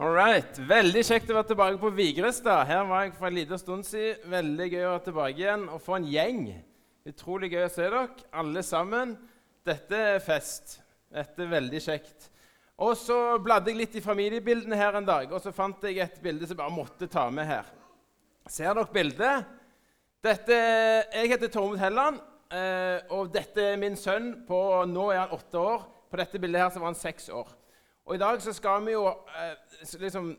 All right. Veldig kjekt å være tilbake på Vigrestad. Her var jeg for en liten stund siden. Veldig gøy å være tilbake igjen og få en gjeng. Utrolig gøy å se dere, alle sammen. Dette er fest. Dette er veldig kjekt. Og så bladde jeg litt i familiebildene her en dag, og så fant jeg et bilde som jeg bare måtte ta med her. Ser dere bildet? Dette, jeg heter Tormod Helland, eh, og dette er min sønn. På, nå er han åtte år. På dette bildet her så var han seks år. Og I dag så skal vi jo eh, liksom,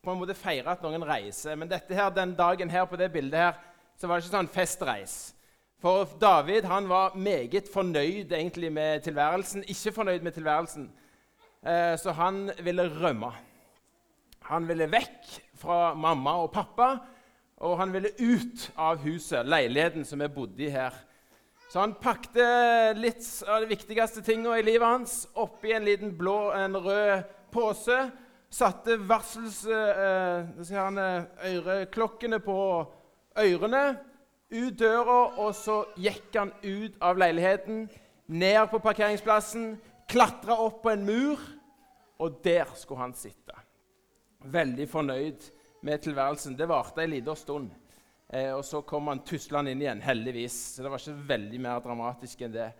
på en måte feire at noen reiser. Men dette her, den dagen her på det bildet her, så var det ikke sånn festreis. For David han var meget fornøyd egentlig med tilværelsen. Ikke fornøyd med tilværelsen. Eh, så han ville rømme. Han ville vekk fra mamma og pappa, og han ville ut av huset, leiligheten som vi bodde i her. Så han pakte litt av de viktigste tingene i livet hans oppi en liten blå, en rød pose. Satte varsels, eh, øreklokkene på ørene. Ut døra, og så gikk han ut av leiligheten, ned på parkeringsplassen, klatra opp på en mur, og der skulle han sitte. Veldig fornøyd med tilværelsen. Det varte ei lita stund. Eh, og så kom han tuslende inn igjen, heldigvis. Så det var ikke veldig mer dramatisk enn det.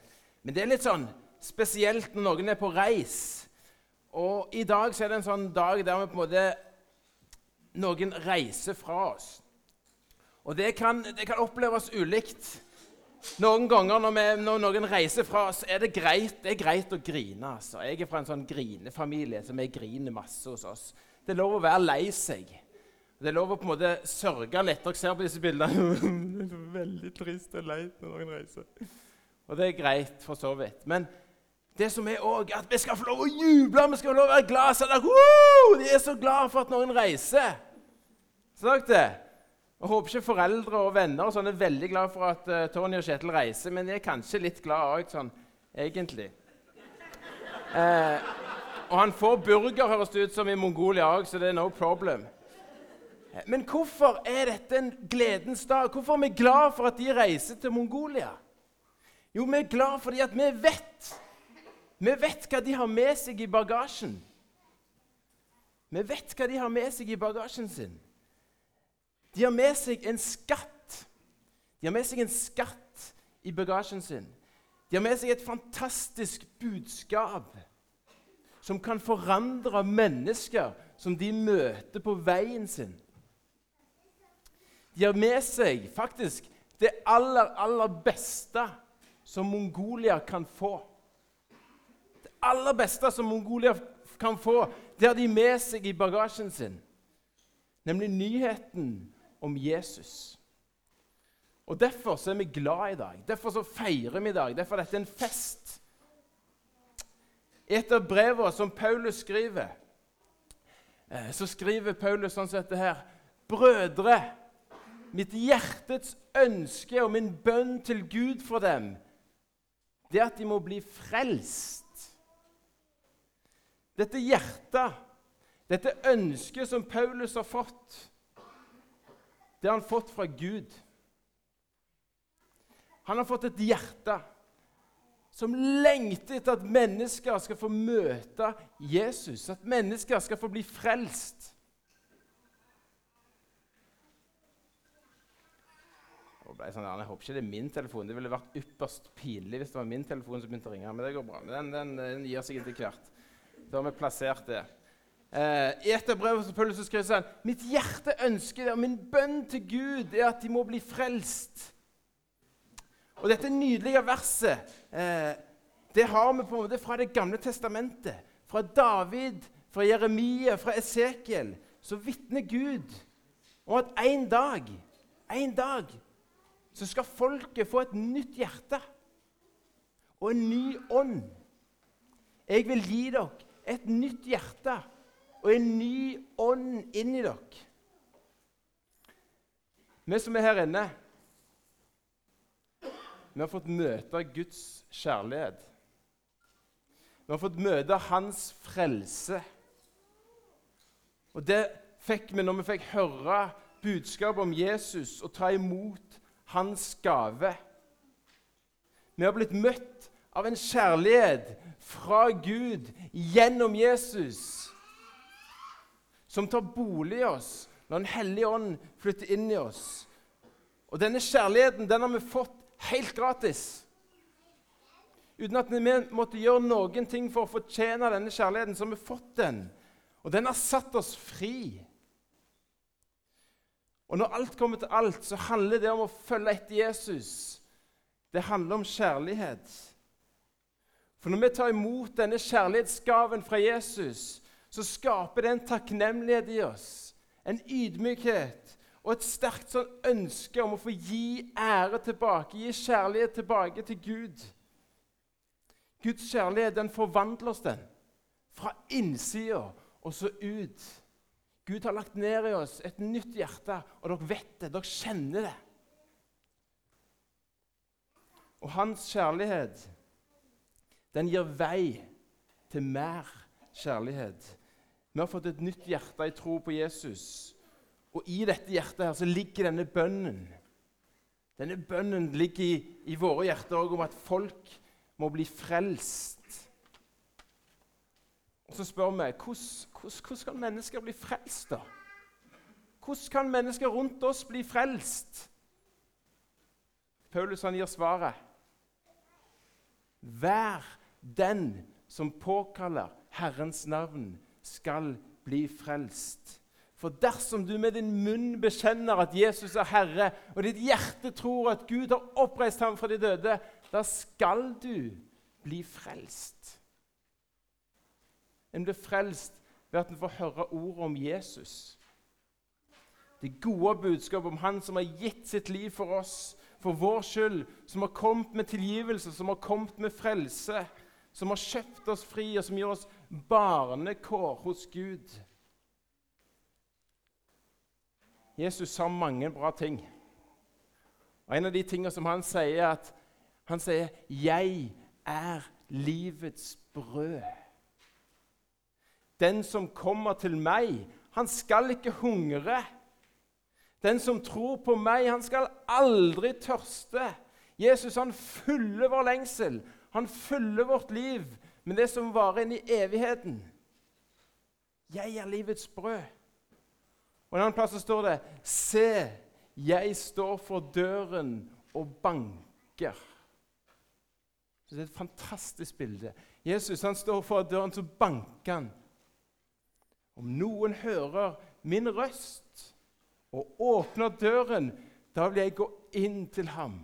Men det er litt sånn spesielt når noen er på reis. Og i dag så er det en sånn dag der vi på en måte noen reiser fra oss. Og det kan, det kan oppleves ulikt. Noen ganger når, vi, når, noen reiser fra oss, er det greit, det er greit å grine. Altså. Jeg er fra en sånn grinefamilie, så vi griner masse hos oss. Det er lov å være lei seg. Det er lov å på en måte sørge litt. Dere ser på disse bildene. det er veldig trist og leit når noen reiser. Og det er greit, for så vidt. Men det som er også, at vi skal få lov å juble, vi skal få lov å være glad. Så dere, de er så glad for at noen reiser. Så dere det? Jeg håper ikke foreldre og venner og sånn er veldig glad for at uh, Tony og Kjetil reiser, men de er kanskje litt glad òg, sånn egentlig. Eh, og han får burger, høres det ut som, i Mongolia òg, så det er no problem. Men hvorfor er dette en gledens dag? Hvorfor er vi glad for at de reiser til Mongolia? Jo, vi er glad fordi at vi vet Vi vet hva de har med seg i bagasjen. Vi vet hva de har med seg i bagasjen sin. De har med seg en skatt. De har med seg en skatt i bagasjen sin. De har med seg et fantastisk budskap som kan forandre mennesker som de møter på veien sin. Har med seg faktisk det aller, aller beste som Mongolia kan få. Det aller beste som Mongolia kan få, det har de med seg i bagasjen sin. Nemlig nyheten om Jesus. Og Derfor så er vi glad i dag. Derfor så feirer vi i dag. Derfor dette er dette en fest. Et av brevene som Paulus skriver, eh, så skriver Paulus sånn som dette her Brødre, Mitt hjertets ønske og min bønn til Gud for dem, det er at de må bli frelst. Dette hjertet, dette ønsket som Paulus har fått, det har han fått fra Gud. Han har fått et hjerte som lengter etter at mennesker skal få møte Jesus, at mennesker skal få bli frelst. Ble sånn, Jeg håper ikke det er min telefon. Det ville vært ypperst pinlig hvis det var min telefon som begynte å ringe. Men det går bra. Den, den, den gir seg etter hvert. Da har vi plassert det. Eh, I et av brevene til Paulus skriver han mitt hjerte ønsker det, og min bønn til Gud er at de må bli frelst. Og dette nydelige verset eh, det har vi på en måte fra Det gamle testamentet. Fra David, fra Jeremia, fra Esekiel. Så vitner Gud om at en dag, en dag så skal folket få et nytt hjerte og en ny ånd. Jeg vil gi dere et nytt hjerte og en ny ånd inni dere. Vi som er her inne, vi har fått møte Guds kjærlighet. Vi har fått møte Hans frelse. Og det fikk vi når vi fikk høre budskapet om Jesus og ta imot hans gave. Vi har blitt møtt av en kjærlighet fra Gud gjennom Jesus. som tar bolig i oss når Den hellige ånd flytter inn i oss. Og denne kjærligheten den har vi fått helt gratis. Uten at vi måtte gjøre noen ting for å fortjene denne kjærligheten, så har vi fått den. Og den har satt oss fri. Og når alt kommer til alt, så handler det om å følge etter Jesus. Det handler om kjærlighet. For når vi tar imot denne kjærlighetsgaven fra Jesus, så skaper det en takknemlighet i oss, en ydmykhet og et sterkt sånn ønske om å få gi ære tilbake, gi kjærlighet tilbake til Gud. Guds kjærlighet den forvandler oss den, fra innsida og så ut. Gud har lagt ned i oss et nytt hjerte, og dere vet det, dere kjenner det. Og hans kjærlighet, den gir vei til mer kjærlighet. Vi har fått et nytt hjerte i tro på Jesus. Og i dette hjertet her så ligger denne bønnen. Denne bønnen ligger i, i våre hjerter òg om at folk må bli frelst. Så spør vi hvordan kan mennesker bli frelst. da? Hvordan kan mennesker rundt oss bli frelst? Paulus han gir svaret. Vær den som påkaller Herrens navn, skal bli frelst. For dersom du med din munn bekjenner at Jesus er Herre, og ditt hjerte tror at Gud har oppreist ham fra de døde, da skal du bli frelst. En blir frelst ved at en får høre ordet om Jesus. Det gode budskapet om Han som har gitt sitt liv for oss, for vår skyld, som har kommet med tilgivelse, som har kommet med frelse, som har kjøpt oss fri, og som gir oss barnekår hos Gud. Jesus sa mange bra ting. Og En av de tingene som han sier, er at han sier 'Jeg er livets brød'. Den som kommer til meg, han skal ikke hungre. Den som tror på meg, han skal aldri tørste. Jesus han fyller vår lengsel, han fyller vårt liv med det som varer inn i evigheten. Jeg er livets brød. Og En annen plass står det Se, jeg står for døren og banker. Så Det er et fantastisk bilde. Jesus han står for døren, så banker han. Om noen hører min røst og åpner døren, da vil jeg gå inn til ham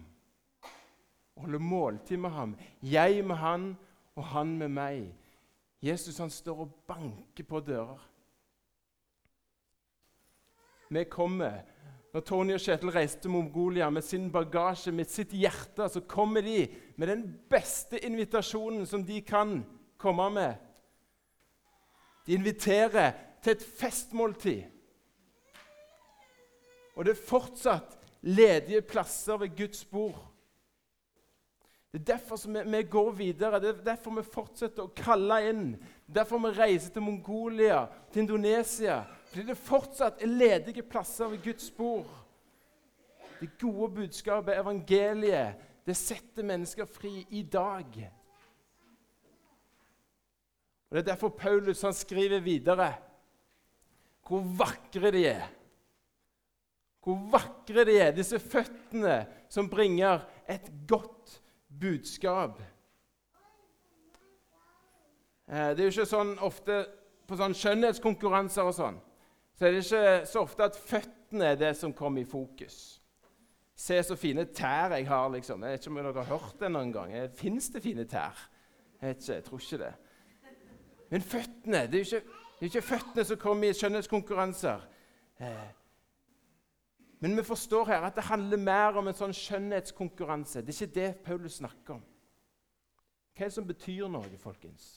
og holde måltid med ham. Jeg med han og han med meg. Jesus han står og banker på dører. Vi kommer når Tony og Kjetil reiste til Mongolia med sin bagasje, med sitt hjerte, så kommer de med den beste invitasjonen som de kan komme med. De inviterer til et festmåltid. Og det er fortsatt ledige plasser ved Guds bord. Det er derfor vi, går videre, det er derfor vi fortsetter å kalle inn. Det er derfor vi reiser til Mongolia, til Indonesia, fordi det fortsatt er ledige plasser ved Guds bord. Det gode budskapet, evangeliet, det setter mennesker fri i dag. Og Det er derfor Paulus han skriver videre hvor vakre de er. Hvor vakre de er, disse føttene som bringer et godt budskap. Eh, det er jo ikke sånn ofte på sånn skjønnhetskonkurranser og sånn så er det ikke så ofte at føttene er det som kommer i fokus. Se så fine tær jeg har, liksom. Jeg vet ikke om dere har hørt det noen gang. Fins det fine tær? Jeg vet ikke, jeg tror ikke det. Men føttene Det er jo ikke, er ikke føttene som kommer i skjønnhetskonkurranser. Eh. Men vi forstår her at det handler mer om en sånn skjønnhetskonkurranse. Det er ikke det Paulus snakker om. Hva er det som betyr noe, folkens?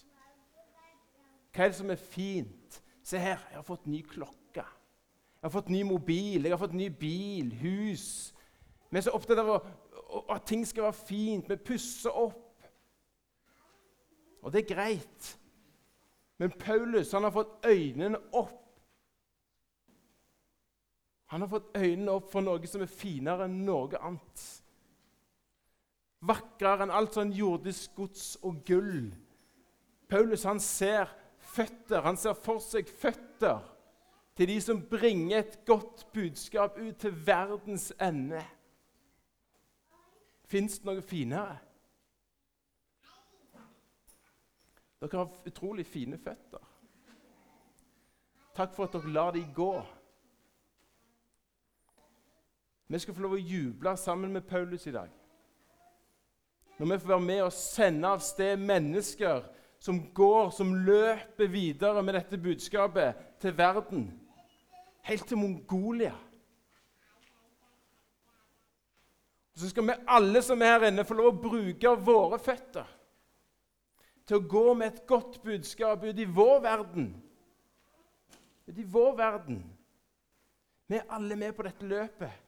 Hva er det som er fint? Se her, jeg har fått ny klokke. Jeg har fått ny mobil, jeg har fått ny bil, hus. Vi er så opptatt av at ting skal være fint. Vi pusser opp. Og det er greit. Men Paulus han har fått øynene opp. Han har fått øynene opp for noe som er finere enn noe annet. Vakrere enn alt sånn jordisk gods og gull. Paulus han ser føtter. Han ser for seg føtter til de som bringer et godt budskap ut til verdens ende. Fins det noe finere? Dere har utrolig fine føtter. Takk for at dere lar dem gå. Vi skal få lov å juble sammen med Paulus i dag. Når vi får være med og sende av sted mennesker som går, som løper videre med dette budskapet til verden, helt til Mongolia. Så skal vi alle som er her inne, få lov å bruke våre føtter til å gå med et godt budskap ut i vår verden. Ut i vår verden. Vi er alle med på dette løpet.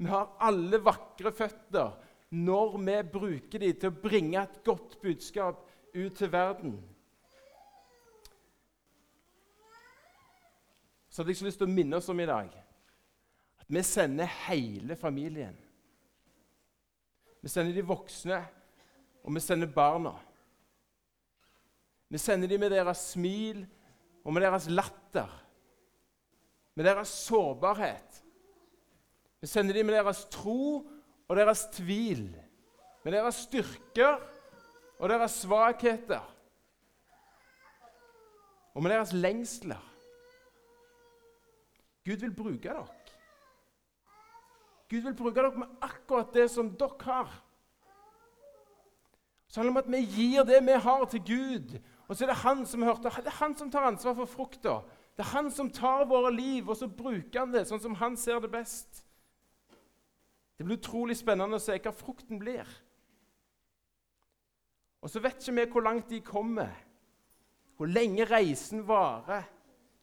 Vi har alle vakre føtter når vi bruker dem til å bringe et godt budskap ut til verden. Så hadde jeg så lyst til å minne oss om i dag at vi sender hele familien. Vi sender de voksne, og vi sender barna. Vi sender dem med deres smil og med deres latter, med deres sårbarhet vi sender dem med deres tro og deres tvil, med deres styrker og deres svakheter, og med deres lengsler. Gud vil bruke dere. Gud vil bruke dere med akkurat det som dere har. Så handler det om at vi gir det vi har, til Gud. Og så er det han som hørte, det er han som tar ansvar for frukta. Det er han som tar våre liv, og så bruker han det sånn som han ser det best. Det blir utrolig spennende å se hva frukten blir. Og så vet ikke vi hvor langt de kommer, hvor lenge reisen varer,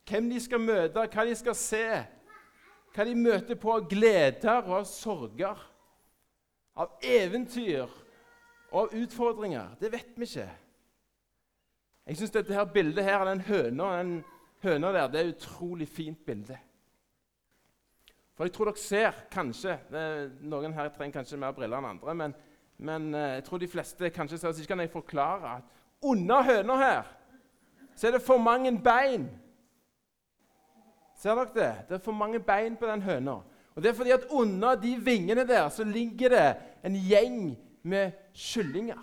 hvem de skal møte, hva de skal se, hva de møter på av gleder og av sorger, av eventyr og av utfordringer. Det vet vi ikke. Jeg syns dette her bildet her den høna, den høna der, det er et utrolig fint bilde. For jeg tror dere ser kanskje Noen her trenger kanskje mer briller enn andre. Men, men eh, jeg tror de fleste kanskje ser, så ikke kan jeg forklare at under høna her så er det for mange bein. Ser dere det? Det er for mange bein på den høna. Og det er fordi at under de vingene der så ligger det en gjeng med kyllinger.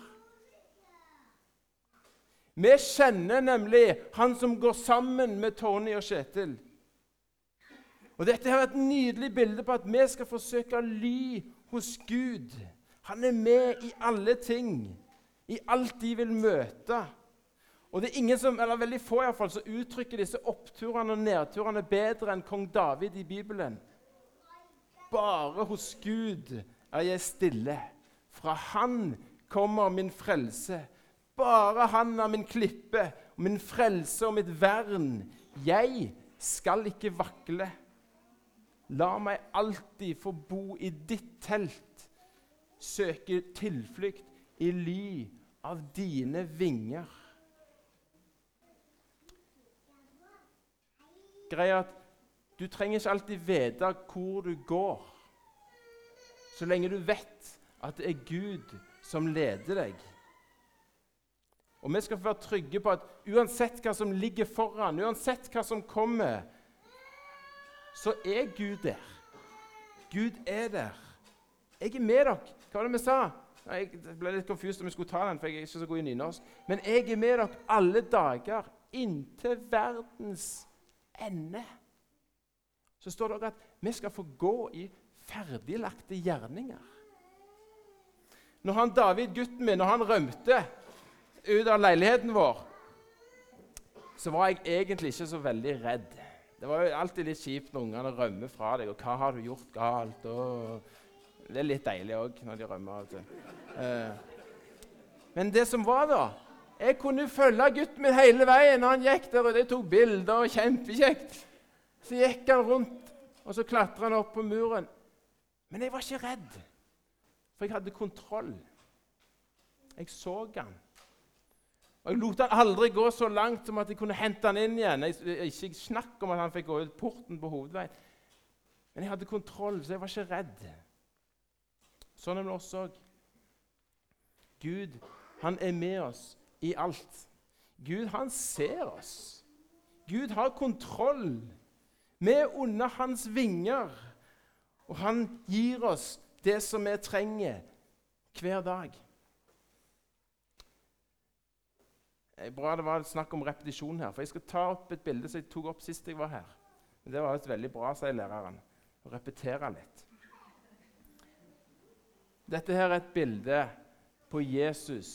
Vi kjenner nemlig han som går sammen med Tony og Kjetil. Og Dette er et nydelig bilde på at vi skal forsøke å ly hos Gud. Han er med i alle ting, i alt de vil møte. Og det er ingen som, eller veldig få i hvert fall, som uttrykker disse oppturene og nedturene bedre enn kong David i Bibelen. Bare hos Gud er jeg stille. Fra Han kommer min frelse. Bare Han er min klippe, min frelse og mitt vern. Jeg skal ikke vakle. La meg alltid få bo i ditt telt, søke tilflukt i ly av dine vinger. Greia at du trenger ikke alltid vite hvor du går, så lenge du vet at det er Gud som leder deg. Og Vi skal få være trygge på at uansett hva som ligger foran, uansett hva som kommer, så er Gud der. Gud er der. Jeg er med dere. Hva var det vi sa? Jeg ble litt confused om jeg skulle ta den, for jeg er ikke så god i nynorsk. Men jeg er med dere alle dager inntil verdens ende. Så står det at vi skal få gå i ferdiglagte gjerninger. Når han David, gutten min, når han rømte ut av leiligheten vår, så var jeg egentlig ikke så veldig redd. Det var jo alltid litt kjipt når ungene rømmer fra deg. og 'Hva har du gjort galt?' Og det er litt deilig òg når de rømmer. av Eh. Men det som var, da Jeg kunne følge gutten min hele veien. Han gikk der, og de tok bilder. og Kjempekjekt. Så gikk han rundt, og så klatra han opp på muren. Men jeg var ikke redd, for jeg hadde kontroll. Jeg så han. Og Jeg lot han aldri gå så langt som at jeg kunne hente han inn igjen. Jeg, ikke snakk om at han fikk gå ut porten på hovedveien. Men jeg hadde kontroll, så jeg var ikke redd. Sånn er det oss òg. Gud, han er med oss i alt. Gud, han ser oss. Gud har kontroll. Vi er under hans vinger, og han gir oss det som vi trenger hver dag. Det er bra det var snakk om repetisjon her, for jeg skal ta opp et bilde som jeg tok opp sist jeg var her. Det var et veldig bra, sier læreren, å repetere litt. Dette her er et bilde på Jesus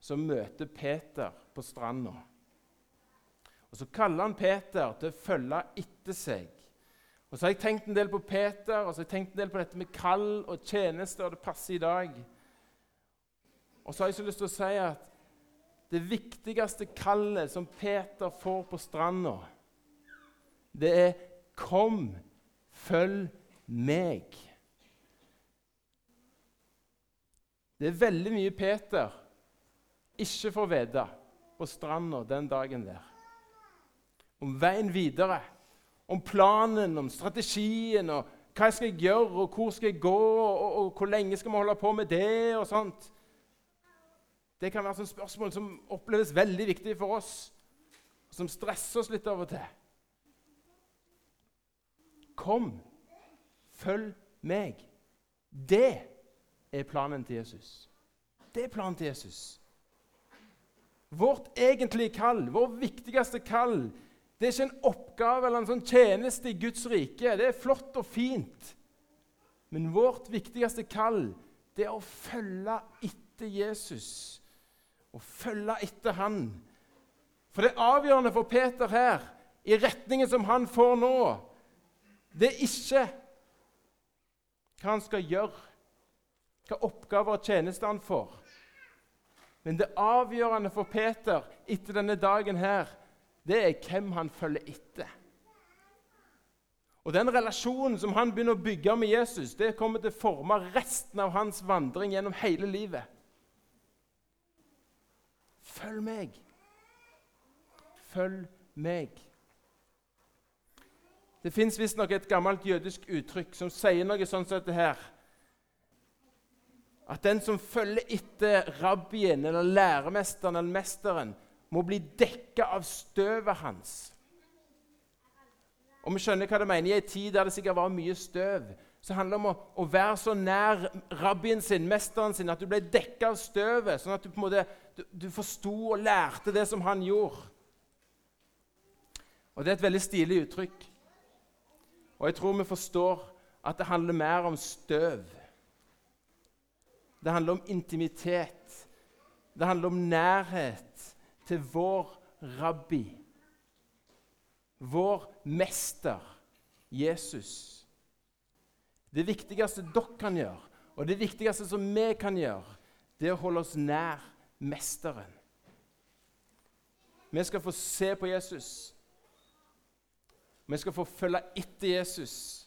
som møter Peter på stranda. Og Så kaller han Peter til å følge etter seg. Og Så har jeg tenkt en del på Peter og så har jeg tenkt en del på dette med kall og tjeneste, og det passer i dag. Og så har jeg så lyst til å si at det viktigste kallet som Peter får på stranda, det er 'Kom, følg meg'. Det er veldig mye Peter ikke får vite på stranda den dagen der. Om veien videre, om planen, om strategien, og hva jeg skal gjøre, og hvor skal jeg gå, og, og, og hvor lenge skal vi holde på med det, og sånt. Det kan være sånne spørsmål som oppleves veldig viktige for oss, og som stresser oss litt av og til. Kom, følg meg. Det er planen til Jesus. Det er planen til Jesus. Vårt egentlige kall, vår viktigste kall, det er ikke en oppgave eller en sånn tjeneste i Guds rike. Det er flott og fint. Men vårt viktigste kall, det er å følge etter Jesus. Å følge etter Han. For det avgjørende for Peter her, i retningen som han får nå, det er ikke hva han skal gjøre hva oppgaver og tjenester han får. Men det avgjørende for Peter etter denne dagen her, det er hvem han følger etter. Og Den relasjonen som han begynner å bygge med Jesus, det kommer til å forme resten av hans vandring gjennom hele livet. Følg meg. Følg meg. Det fins visstnok et gammelt jødisk uttrykk som sier noe sånn som dette her at den som følger etter rabbien eller læremesteren eller mesteren, må bli dekka av støvet hans. Og vi skjønner hva det mener. I en tid der det sikkert var mye støv, så handler det om å, å, være så nær rabbien sin, mesteren sin, at du ble dekka av støvet, sånn at du på en måte du, du forsto og lærte det som han gjorde. Og Det er et veldig stilig uttrykk. Og jeg tror vi forstår at det handler mer om støv det handler om intimitet. Det handler om nærhet til vår rabbi. Vår mester, Jesus. Det viktigste dere kan gjøre, og det viktigste som vi kan gjøre, det er å holde oss nær mesteren. Vi skal få se på Jesus. Vi skal få følge etter Jesus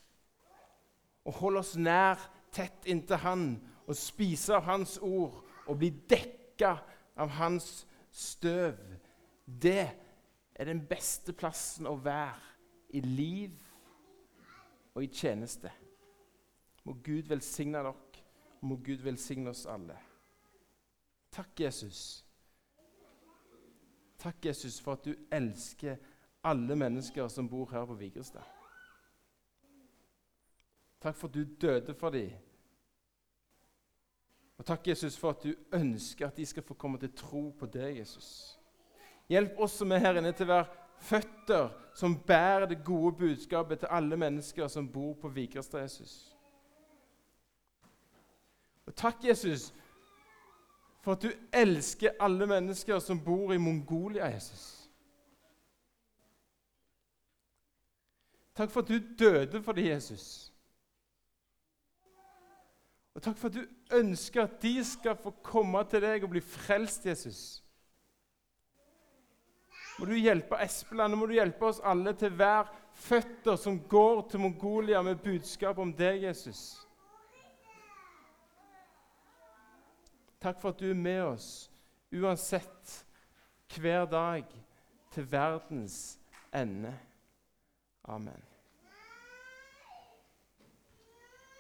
og holde oss nær, tett inntil Han og spise av Hans ord og bli dekka av Hans støv, det er den beste plassen å være i liv og i tjeneste. Må Gud velsigne dere, må Gud velsigne oss alle. Takk, Jesus. Takk, Jesus, for at du elsker alle mennesker som bor her på Vigrestad. Takk for at du døde for dem og Takk, Jesus, for at du ønsker at de skal få komme til tro på deg, Jesus. Hjelp oss som er her inne, til å være føtter som bærer det gode budskapet til alle mennesker som bor på Vigrestad, Jesus. Og takk, Jesus, for at du elsker alle mennesker som bor i Mongolia, Jesus. Takk for at du døde for dem, Jesus. Og takk for at du ønsker at de skal få komme til deg og bli frelst, Jesus. Må du hjelpe Espeland må du hjelpe oss alle til hver føtter som går til Mongolia med budskap om deg, Jesus. Takk for at du er med oss uansett hver dag til verdens ende. Amen.